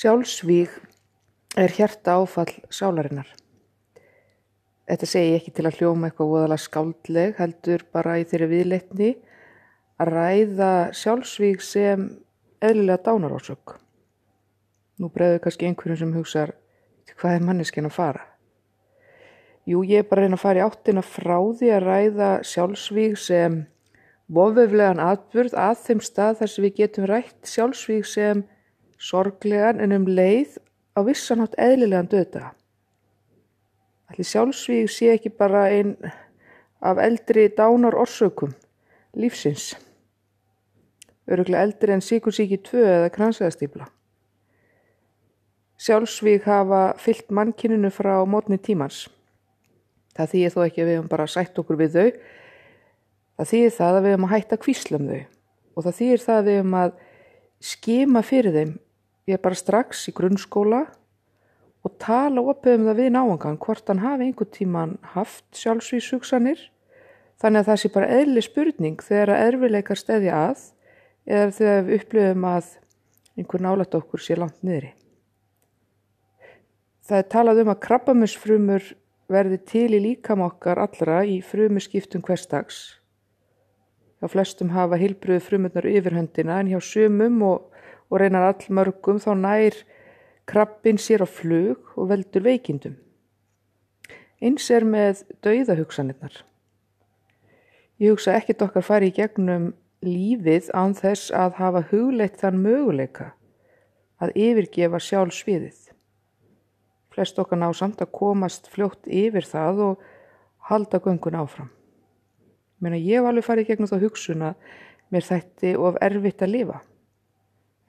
Sjálfsvíg er hjarta áfall sálarinnar. Þetta segi ég ekki til að hljóma eitthvað óðalega skáldleg, heldur bara í þeirri viðleitni að ræða sjálfsvíg sem eðlilega dánarásök. Nú bregður kannski einhverjum sem hugsaður, hvað er manneskinn að fara? Jú, ég er bara að reyna að fara í áttina frá því að ræða sjálfsvíg sem voföflegan atbyrð að þeim stað þar sem við getum rætt sjálfsvíg sem sorglegan en um leið á vissanátt eðlilegan döða. Allir sjálfsvíg sé ekki bara einn af eldri dánar orsökum lífsins. Öruglega eldri en síkursíki 2 eða kransaðastýpla. Sjálfsvíg hafa fyllt mannkininu frá mótni tímans. Það þýðir þó ekki að við hefum bara sætt okkur við þau. Það þýðir það að við hefum að hætta kvísla um þau. Og það þýðir það að við hefum að skima fyrir þeim ég er bara strax í grunnskóla og tala opið um það við náangan hvort hann hafi einhvern tíman haft sjálfsvísugsanir þannig að það sé bara eðli spurning þegar að erfileikar stæði að eða þegar við upplöfum að einhver nálat okkur sé langt niðri. Það er talað um að krabbamusfrumur verði til í líkam okkar allra í frumuskiptum hverstags. Hjá flestum hafa hilbröðu frumurnar yfirhöndina en hjá sumum og og reynar allmörgum þá nær krabbin sér á flug og veldur veikindum. Eins er með dauðahugsanirnar. Ég hugsa ekkit okkar fari í gegnum lífið án þess að hafa hugleitt þann möguleika að yfirgefa sjálf sviðið. Flest okkar ná samt að komast fljótt yfir það og halda göngun áfram. Mér að ég var alveg farið gegnum þá hugsun að mér þætti of erfitt að lifa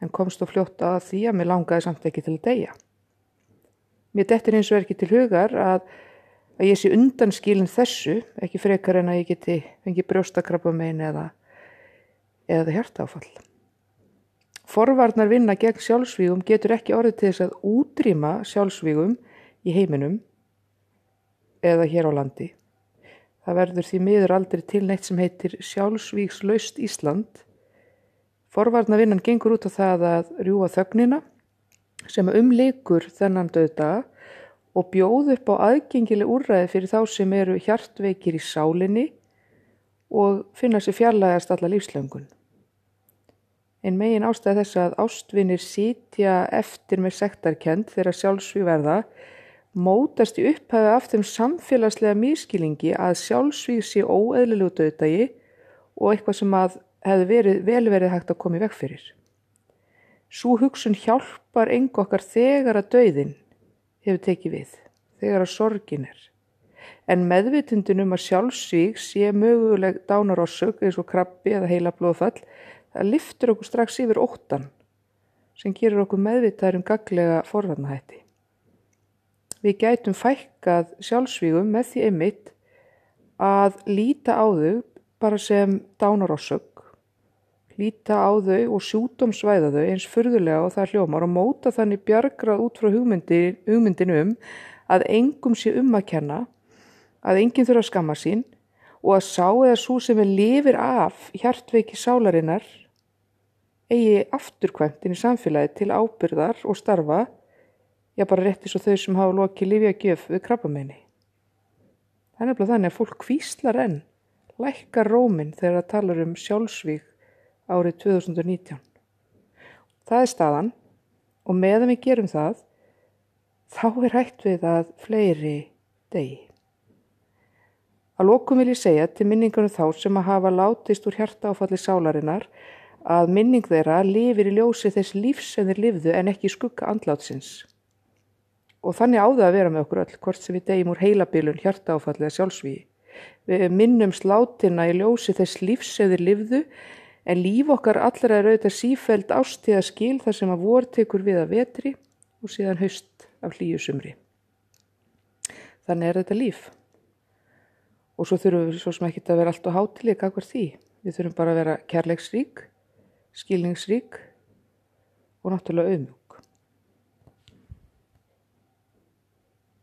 en komst og fljótt að því að mér langaði samt ekki til að deyja. Mér dettir eins og er ekki til hugar að, að ég sé undanskílinn þessu, ekki frekar en að ég geti fengið brjóstakrabba megin eða, eða hjartáfall. Forvarnar vinna gegn sjálfsvígum getur ekki orðið til þess að útrýma sjálfsvígum í heiminum eða hér á landi. Það verður því miður aldrei til neitt sem heitir sjálfsvígslaust Ísland Forvarnavinnan gengur út á það að rjúa þögnina sem umleikur þennan döðda og bjóð upp á aðgengileg úrræði fyrir þá sem eru hjartveikir í sálinni og finna sér fjarlægast alla lífslöngun. En megin ástæði þess að ástvinir sítja eftir með sektarkend þegar sjálfsví verða mótast í upphæðu af þeim samfélagslega mískilingi að sjálfsví sé óeðlilegu döðdagi og eitthvað sem að hefði verið, vel verið hægt að koma í veg fyrir. Svo hugsun hjálpar engu okkar þegar að dauðin hefur tekið við, þegar að sorgin er. En meðvitundin um að sjálfsvík sé möguleg dánarossug eins og krabbi eða heila blóðfall, það liftur okkur strax yfir óttan sem gerur okkur meðvitaður um gaglega forvarnahætti. Við gætum fækkað sjálfsvígum með því einmitt að líta á þau bara sem dánarossug líta á þau og sjútumsvæða þau eins fyrðulega og það hljómar og móta þannig bjargrað út frá hugmyndin, hugmyndin um að engum sé um að kenna, að enginn þurfa að skamma sín og að sá eða svo sem er lifir af hjartveiki sálarinnar eigi afturkvæmtin í samfélagi til ábyrðar og starfa, já bara réttis og þau sem hafa lokið lifið að gjöf við krabbamenni. Það er nefnilega þannig að fólk kvíslar enn, lækkar róminn þegar það talar um sjálfsvík árið 2019. Það er staðan og meðan við gerum það þá er hægt við að fleiri degi. Að lókum vil ég segja til minningunum þá sem að hafa látist úr hjarta áfalli sálarinnar að minning þeirra lifir í ljósi þess lífs sem þeir lifðu en ekki skugga andlátsins. Og þannig áða að vera með okkur öll hvort sem við degjum úr heilabilun hjarta áfalli eða sjálfsvíi. Við minnum slátina í ljósi þess lífs sem þeir lifðu En líf okkar allra er auðvitað sífæld ástíða skil þar sem að vor tekur við að vetri og síðan haust af hlýjusumri. Þannig er þetta líf. Og svo þurfum við svo sem ekki að vera allt á hátileg akkar því. Við þurfum bara að vera kærleiksrík, skilningsrík og náttúrulega auðmjúk.